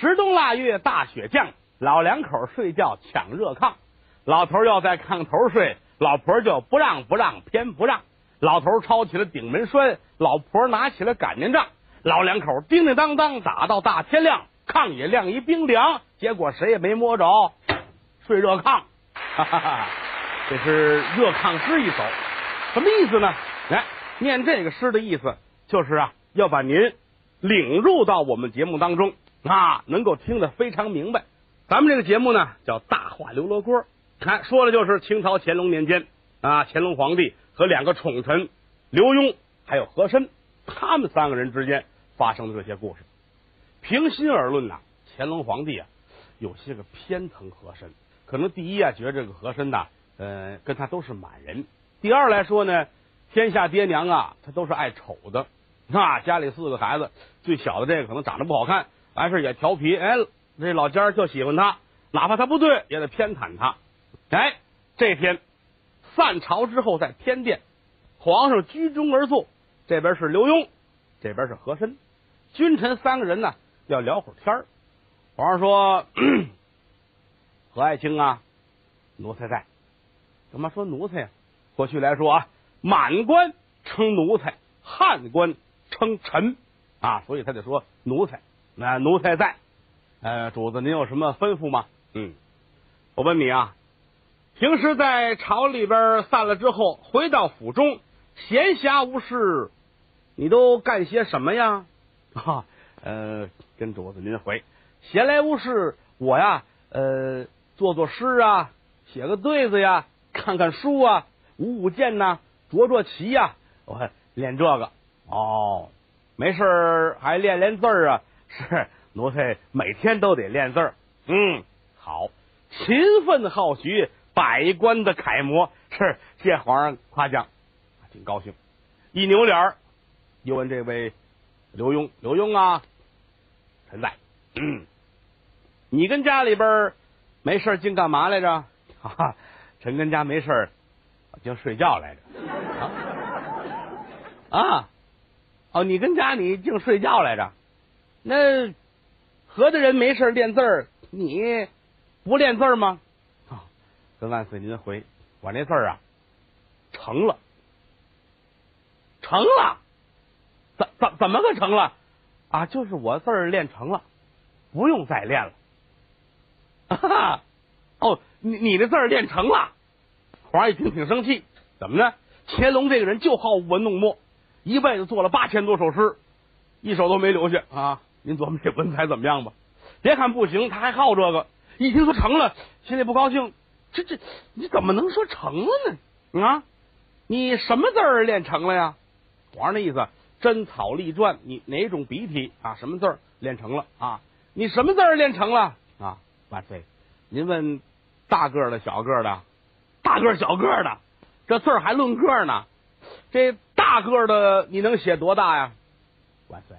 十冬腊月大雪降，老两口睡觉抢热炕。老头要在炕头睡，老婆就不让不让偏不让。老头抄起了顶门栓，老婆拿起了擀面杖。老两口叮叮当当打到大天亮，炕也晾一冰凉。结果谁也没摸着，睡热炕。哈哈哈，这是热炕诗一首，什么意思呢？来念这个诗的意思就是啊，要把您领入到我们节目当中啊，能够听得非常明白。咱们这个节目呢叫《大话刘罗锅》，看说的就是清朝乾隆年间啊，乾隆皇帝和两个宠臣刘墉还有和珅，他们三个人之间发生的这些故事。平心而论呐，乾隆皇帝啊有些个偏疼和珅，可能第一啊觉得这个和珅呐，呃，跟他都是满人；第二来说呢，天下爹娘啊，他都是爱丑的。那，家里四个孩子，最小的这个可能长得不好看，完事也调皮。哎，这老家就喜欢他，哪怕他不对，也得偏袒他。哎，这天散朝之后，在天殿，皇上居中而坐，这边是刘墉，这边是和珅，君臣三个人呢要聊会儿天儿。皇上说：“何爱卿啊，奴才在。怎么说奴才呀？过去来说啊，满官称奴才，汉官。”称臣啊，所以他得说奴才。那奴才在，呃，主子您有什么吩咐吗？嗯，我问你啊，平时在朝里边散了之后，回到府中闲暇无事，你都干些什么呀？啊，呃，跟主子您回，闲来无事，我呀，呃，做做诗啊，写个对子呀，看看书啊，舞舞剑呐，捉捉棋呀，我练这个。哦，没事还练练字儿啊？是奴才每天都得练字儿。嗯，好，勤奋好学，百官的楷模。是谢皇上夸奖，挺高兴。一扭脸又问这位刘墉：“刘墉啊，臣在。嗯，你跟家里边没事净干嘛来着？哈哈，臣跟家没事净睡觉来着。啊啊。”哦，你跟家你净睡觉来着？那何大人没事练字儿，你不练字儿吗？啊，跟万岁您回，我那字儿啊成了，成了，怎怎怎么个成了？啊，就是我字儿练成了，不用再练了。哈哈，哦，你你的字儿练成了，皇上一听挺生气，怎么呢？乾隆这个人就好舞文弄墨。一辈子做了八千多首诗，一首都没留下啊！您琢磨这文采怎么样吧？别看不行，他还好这个。一听说成了，心里不高兴。这这，你怎么能说成了呢？啊，你什么字儿练成了呀？皇上的意思，真草隶篆，你哪种笔体啊？什么字儿练成了啊？你什么字儿练成了啊？万岁，您问大个的、小个的，大个小个的，这字儿还论个呢？这大个的你能写多大呀？万岁！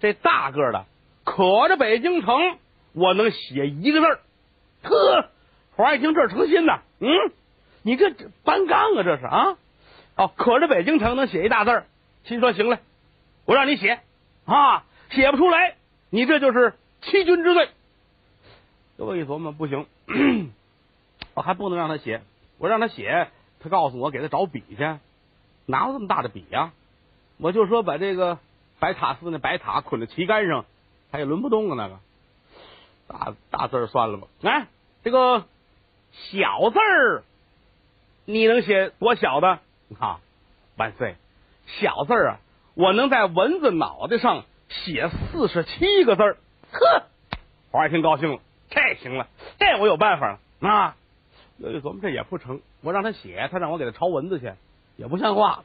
这大个的可着北京城，我能写一个字儿。呵，皇上一听这成心呐，嗯，你这搬杠啊，这是啊？哦，可着北京城能写一大字儿，心说行了，我让你写啊，写不出来，你这就是欺君之罪。我一琢磨，不行，我还不能让他写，我让他写，他告诉我给他找笔去。哪有这么大的笔呀？我就说把这个白塔寺那白塔捆在旗杆上，他也抡不动啊。那个大大字算了吧。来，这个小字儿，你能写多小的？啊，万岁！小字儿啊，我能在蚊子脑袋上写四十七个字儿。呵，皇上一听高兴了，这行了，这我有办法了啊！我琢磨这也不成，我让他写，他让我给他抄蚊子去。也不像话，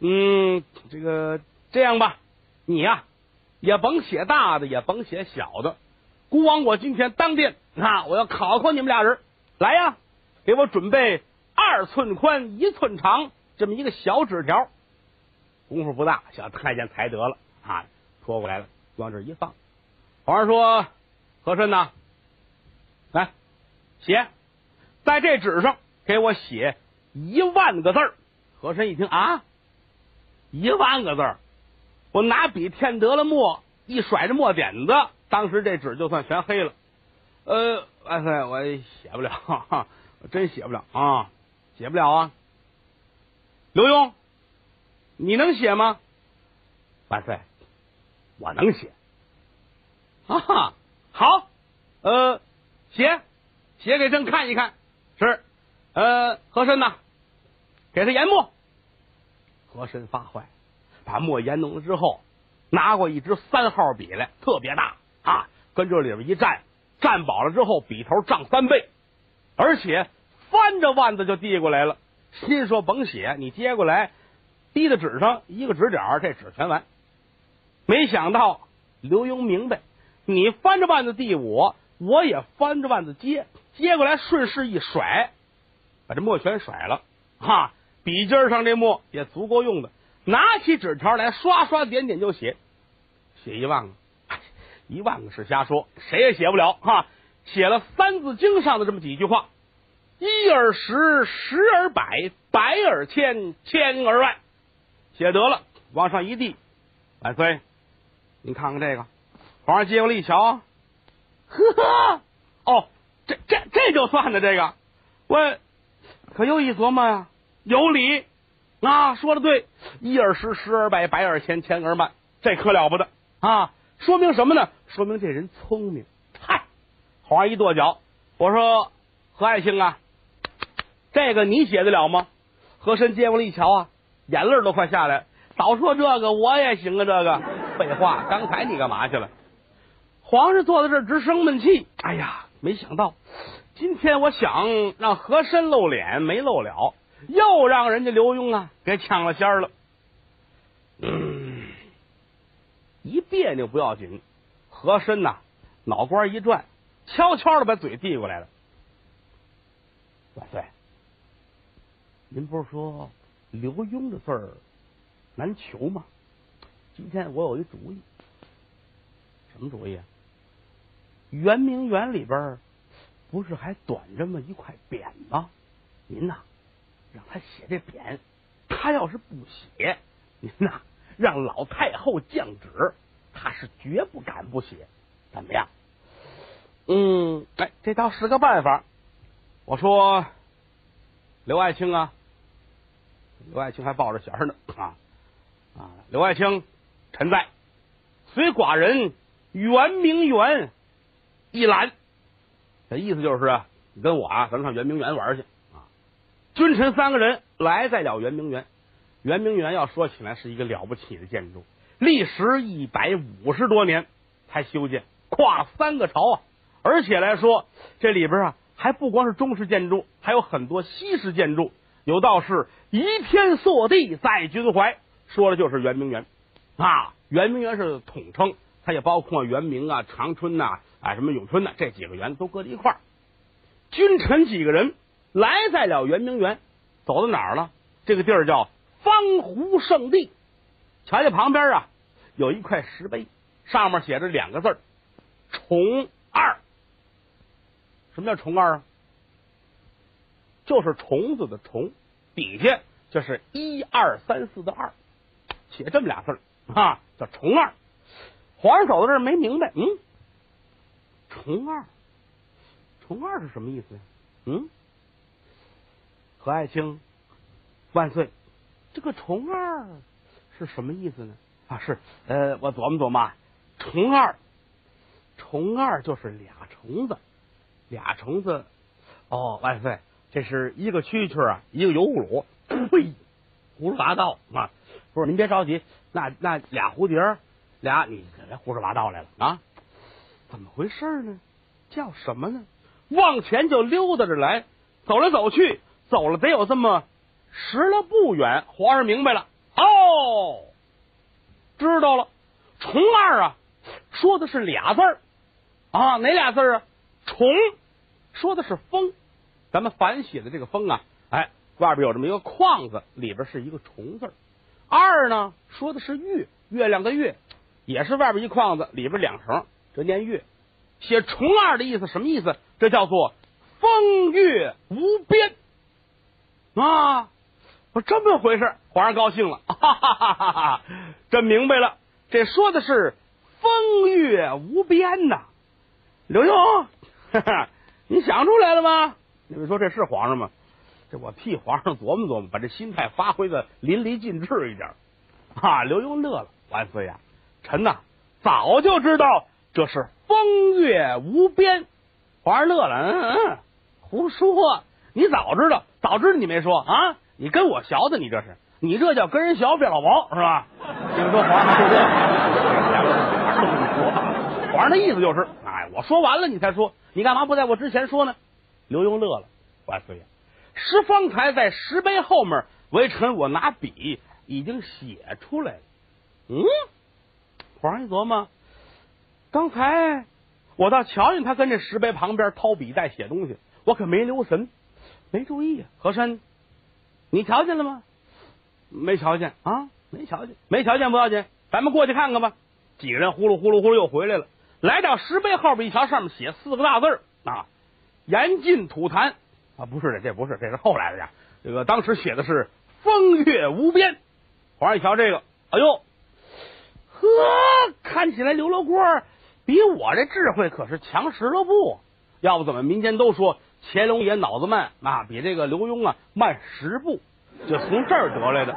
嗯，这个这样吧，你呀也甭写大的，也甭写小的。孤王我今天当殿啊，我要考考你们俩人，来呀，给我准备二寸宽一寸长这么一个小纸条。功夫不大，小太监才得了啊，拖过来了，往这一放。皇上说：“和珅呐，来写在这纸上，给我写一万个字。”和珅一听啊，一万个字，我拿笔添得了墨，一甩着墨点子，当时这纸就算全黑了。呃，万岁，我写不了，我真写不了啊，写不了啊。刘墉，你能写吗？万岁，我能写。啊哈，好，呃，写，写给朕看一看。是，呃，和珅呐，给他研墨。和珅发坏，把墨研浓了之后，拿过一支三号笔来，特别大啊，跟这里边一站，站饱了之后，笔头涨三倍，而且翻着腕子就递过来了。心说甭写，你接过来，滴在纸上，一个指点，这纸全完。没想到刘墉明白。你翻着腕子递我，我也翻着腕子接，接过来顺势一甩，把这墨全甩了。哈，笔尖上这墨也足够用的。拿起纸条来，刷刷点点就写，写一万个，一万个是瞎说，谁也写不了。哈，写了《三字经》上的这么几句话：一而十，十而百，百而千，千而万。写得了，往上一递，万岁，您看看这个。皇上接过来一瞧，呵呵，哦，这这这就算的这个，我可又一琢磨呀，有理啊，说的对，一而十，十而百，百而千，千而万，这可了不得啊！说明什么呢？说明这人聪明。嗨，皇上一跺脚，我说何爱卿啊，这个你写得了吗？和珅接过来一瞧啊，眼泪都快下来。早说这个我也行啊，这个废话，刚才你干嘛去了？皇上坐在这直生闷气。哎呀，没想到今天我想让和珅露脸没露了，又让人家刘墉啊给抢了先了。嗯，一别扭不要紧，和珅呐脑瓜一转，悄悄的把嘴递过来了。万岁，您不是说刘墉的字儿难求吗？今天我有一主意，什么主意啊？圆明园里边不是还短这么一块匾吗？您呐，让他写这匾。他要是不写，您呐，让老太后降旨，他是绝不敢不写。怎么样？嗯，哎，这倒是个办法。我说，刘爱卿啊，刘爱卿还抱着弦呢啊啊！刘爱卿，臣在，随寡人圆明园。一览，这意思就是，你跟我啊，咱们上圆明园玩去！君臣三个人来在了圆明园。圆明园要说起来是一个了不起的建筑，历时一百五十多年才修建，跨三个朝啊！而且来说，这里边啊，还不光是中式建筑，还有很多西式建筑。有道是“移天塑地在君怀”，说的就是圆明园啊。圆明园是统称，它也包括圆明啊、长春呐。啊，什么永春呐？这几个园都搁在一块儿。君臣几个人来在了圆明园，走到哪儿了？这个地儿叫方湖圣地。瞧见旁边啊，有一块石碑，上面写着两个字重二”。什么叫重二啊？就是虫子的虫，底下就是一二三四的二，写这么俩字啊，叫重二”。皇上走到这没明白，嗯。重二，重二是什么意思呀？嗯，何爱卿，万岁！这个重二是什么意思呢？啊，是呃，我琢磨琢磨，重二，重二就是俩虫子，俩虫子。哦，万岁，这是一个蛐蛐啊，一个油葫芦。呸，胡说八道啊！不是，您别着急，那那俩蝴蝶，俩你胡说八道来了啊！怎么回事呢？叫什么呢？往前就溜达着来，走来走去，走了得有这么十来步远。皇上明白了，哦，知道了。虫二啊，说的是俩字儿啊，哪俩字啊？虫说的是风，咱们反写的这个风啊，哎，外边有这么一个框子，里边是一个虫字二呢，说的是月，月亮的月，也是外边一框子，里边两横。这念月，写重二的意思什么意思？这叫做风月无边啊！说这么回事，皇上高兴了，哈哈哈哈哈！真明白了，这说的是风月无边呐。刘墉，你想出来了吗？你们说这是皇上吗？这我替皇上琢磨琢磨，把这心态发挥的淋漓尽致一点。啊，刘墉乐了，万岁呀，臣呐早就知道这是风月无边。皇上乐了，嗯嗯，胡说，你早知道，早知道你没说啊？你跟我学的，你这是，你这叫跟人学变老毛是吧？你们说皇上就这，皇上的意思就是，哎，我说完了你才说，你干嘛不在我之前说呢？刘墉乐了，万岁呀，石方才在石碑后面，微臣我拿笔。已经写出来了。嗯，皇上一琢磨，刚才我倒瞧见他跟这石碑旁边掏笔在写东西，我可没留神，没注意啊。和珅，你瞧见了吗？没瞧见啊？没瞧见，没瞧见不要紧，咱们过去看看吧。几个人呼噜呼噜呼噜又回来了，来到石碑后边一瞧，上面写四个大字啊，“严禁吐痰”啊，不是的，这不是，这是后来的呀。这个当时写的是“风月无边”。皇上一瞧这个，哎呦，呵，看起来刘罗锅比我这智慧可是强十了步。要不怎么民间都说乾隆爷脑子慢啊，比这个刘墉啊慢十步，就从这儿得来的。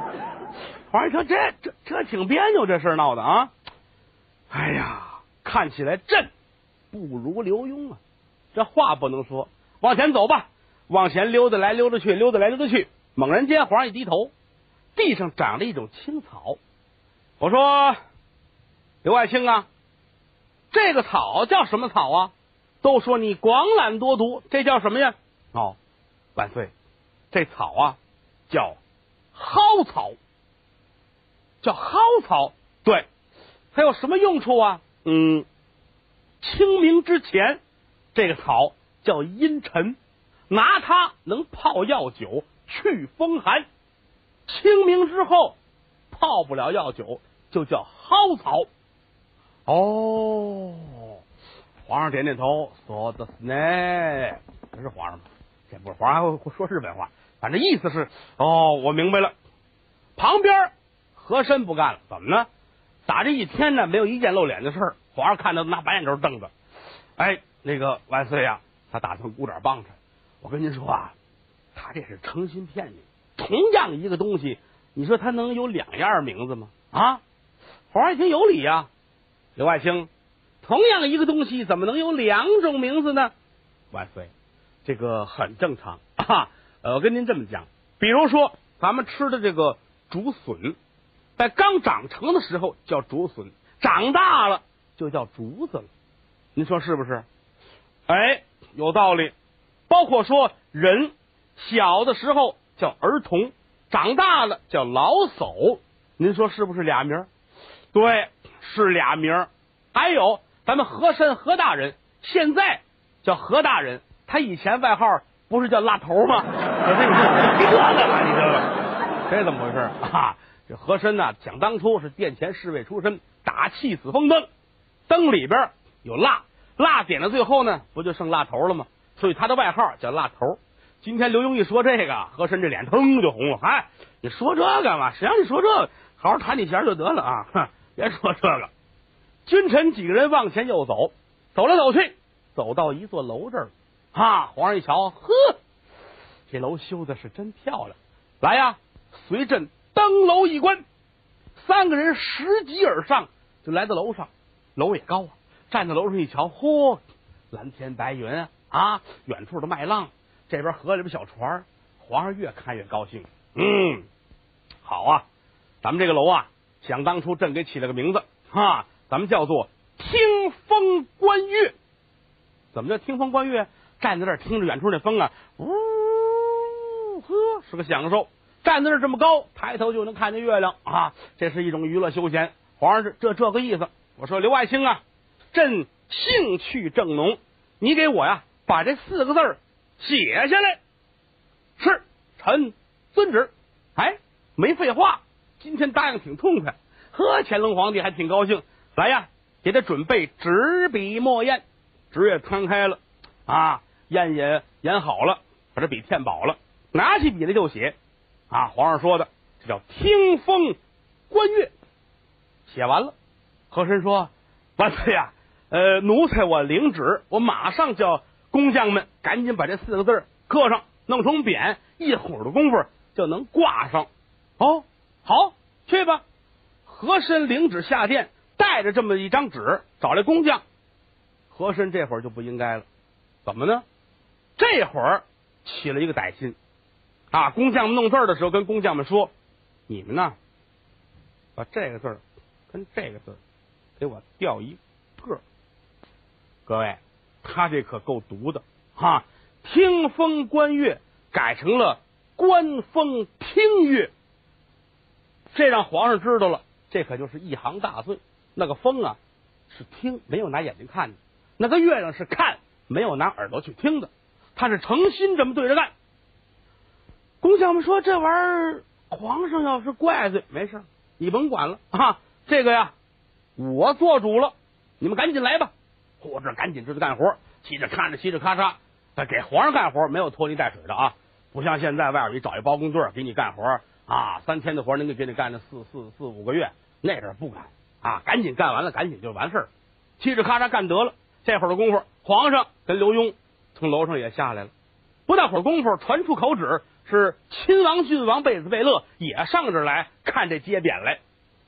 皇上一，这这这挺别扭，这事闹的啊！哎呀，看起来朕不如刘墉啊，这话不能说。往前走吧，往前溜达来溜达去，溜达来溜达去。猛然间，皇上一低头。地上长了一种青草，我说刘爱卿啊，这个草叫什么草啊？都说你广揽多读，这叫什么呀？哦，万岁，这草啊叫蒿草，叫蒿草。对，它有什么用处啊？嗯，清明之前，这个草叫阴沉，拿它能泡药酒，去风寒。清明之后泡不了药酒，就叫蒿草。哦，皇上点点头，说的是呢，这是皇上吗？这不是皇上，还会说日本话。反正意思是，哦，我明白了。旁边和珅不干了，怎么呢？打这一天呢，没有一件露脸的事儿。皇上看到拿白眼珠瞪着。哎，那个万岁呀，他打算鼓点棒槌。我跟您说啊，他这是诚心骗你。同样一个东西，你说他能有两样名字吗？啊，皇上一听有理呀，刘爱卿，同样一个东西怎么能有两种名字呢？万岁，这个很正常啊。呃，我跟您这么讲，比如说咱们吃的这个竹笋，在刚长成的时候叫竹笋，长大了就叫竹子了。您说是不是？哎，有道理。包括说人小的时候。叫儿童，长大了叫老叟，您说是不是俩名？对，是俩名。还有咱们和珅何大人，现在叫何大人，他以前外号不是叫辣头吗？我这你这干嘛？你这个这怎么回事 啊？这和珅呢，想当初是殿前侍卫出身，打气死风灯，灯里边有蜡，蜡点到最后呢，不就剩蜡头了吗？所以他的外号叫蜡头。今天刘墉一说这个，和珅这脸腾就红了。嗨，你说这干嘛？谁让你说这个？好好弹你弦就得了啊！哼，别说这个。君臣几个人往前又走，走来走去，走到一座楼这儿。哈，皇上一瞧，呵，这楼修的是真漂亮。来呀，随朕登楼一观。三个人拾级而上，就来到楼上。楼也高啊，站在楼上一瞧，嚯，蓝天白云啊，远处的麦浪。这边河里边小船，皇上越看越高兴。嗯，好啊，咱们这个楼啊，想当初朕给起了个名字哈，咱们叫做听风观月。怎么叫听风观月？站在这儿听着远处那风啊，呜呵，是个享受。站在这儿这么高，抬头就能看见月亮啊，这是一种娱乐休闲。皇上是这这个意思。我说刘爱卿啊，朕兴趣正浓，你给我呀把这四个字。写下来，是臣遵旨。哎，没废话，今天答应挺痛快。呵，乾隆皇帝还挺高兴。来呀，给他准备纸笔墨砚，纸也摊开了啊，砚也研好了，把这笔填饱了，拿起笔来就写。啊，皇上说的，这叫听风观月。写完了，和珅说：“万岁呀！呃，奴才我领旨，我马上叫工匠们赶紧把这四个字刻上，弄成匾，一会儿的功夫就能挂上。哦，好，去吧。和珅领旨下殿，带着这么一张纸找来工匠。和珅这会儿就不应该了，怎么呢？这会儿起了一个歹心啊！工匠们弄字的时候，跟工匠们说：“你们呢，把这个字跟这个字给我调一个。”各位，他这可够毒的哈！听风观月改成了观风听月，这让皇上知道了，这可就是一行大罪。那个风啊，是听，没有拿眼睛看的；那个月亮是看，没有拿耳朵去听的。他是诚心这么对着干。工匠们说：“这玩意儿，皇上要是怪罪，没事，你甭管了啊！这个呀，我做主了，你们赶紧来吧。”或者赶紧就去干活，嘁着看着，嘁着咔嚓，给皇上干活没有拖泥带水的啊！不像现在外边一找一包工队给你干活啊，三天的活能给给你干了四四四五个月，那阵不敢啊！赶紧干完了，赶紧就完事儿，嘁哧咔嚓干得了。这会儿的功夫，皇上跟刘墉从楼上也下来了。不大会儿功夫，传出口旨，是亲王、郡王贝子贝勒也上这来看这揭匾来。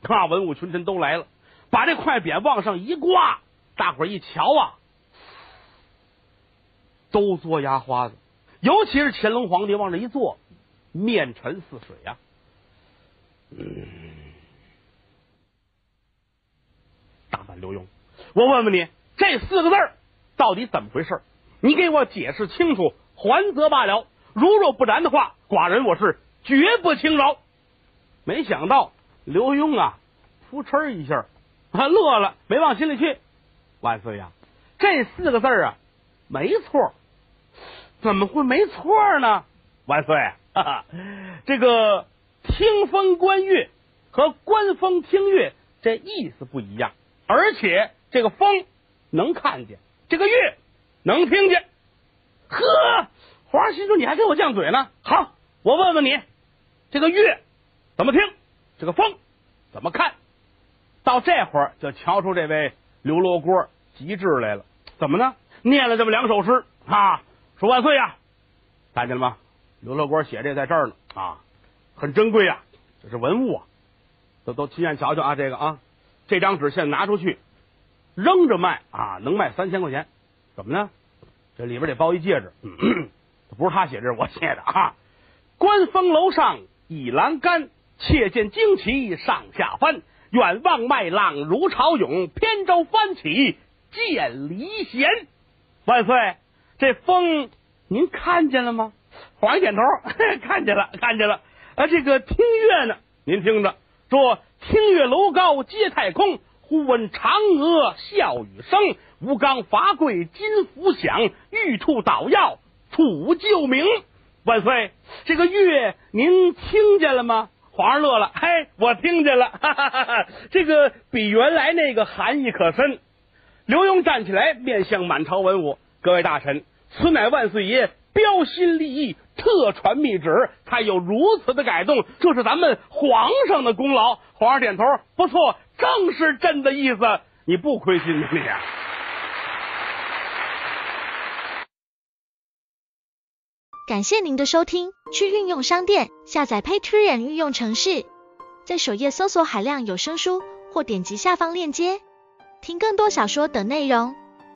啊，文武群臣都来了，把这块匾往上一挂。大伙儿一瞧啊，都嘬牙花子，尤其是乾隆皇帝往这一坐，面沉似水呀。嗯，刘墉，我问问你，这四个字到底怎么回事？你给我解释清楚，还则罢了；如若不然的话，寡人我是绝不轻饶。没想到刘墉啊，扑哧一下，他 乐了，没往心里去。万岁呀！这四个字啊，没错，怎么会没错呢？万岁，哈哈，这个听风观月和观风听月这意思不一样，而且这个风能看见，这个月能听见。呵，皇上心说你还给我犟嘴呢。好，我问问你，这个月怎么听？这个风怎么看？到这会儿就瞧出这位。刘罗锅极致来了，怎么呢？念了这么两首诗啊，说万岁呀，看见了吗？刘罗锅写这在这儿呢啊，很珍贵啊，这是文物啊，都都亲眼瞧瞧啊，这个啊，这张纸现在拿出去扔着卖啊，能卖三千块钱，怎么呢？这里边得包一戒指，不是他写，这是我写的啊。观风楼上倚栏杆，且见旌旗上下翻。远望麦浪如潮涌，扁舟翻起见离弦。万岁，这风您看见了吗？皇上点头，看见了，看见了。啊，这个听乐呢？您听着，说听月楼高接太空，忽闻嫦娥笑语声，吴刚伐桂金斧响，玉兔捣药楚救明。万岁，这个月您听见了吗？皇上乐了，嘿，我听见了，哈哈哈哈这个比原来那个含义可深。刘墉站起来，面向满朝文武，各位大臣，此乃万岁爷标新立异，特传密旨，才有如此的改动，这是咱们皇上的功劳。皇上点头，不错，正是朕的意思，你不亏心你。感谢您的收听，去运用商店下载 Patreon 运用城市，在首页搜索海量有声书，或点击下方链接听更多小说等内容。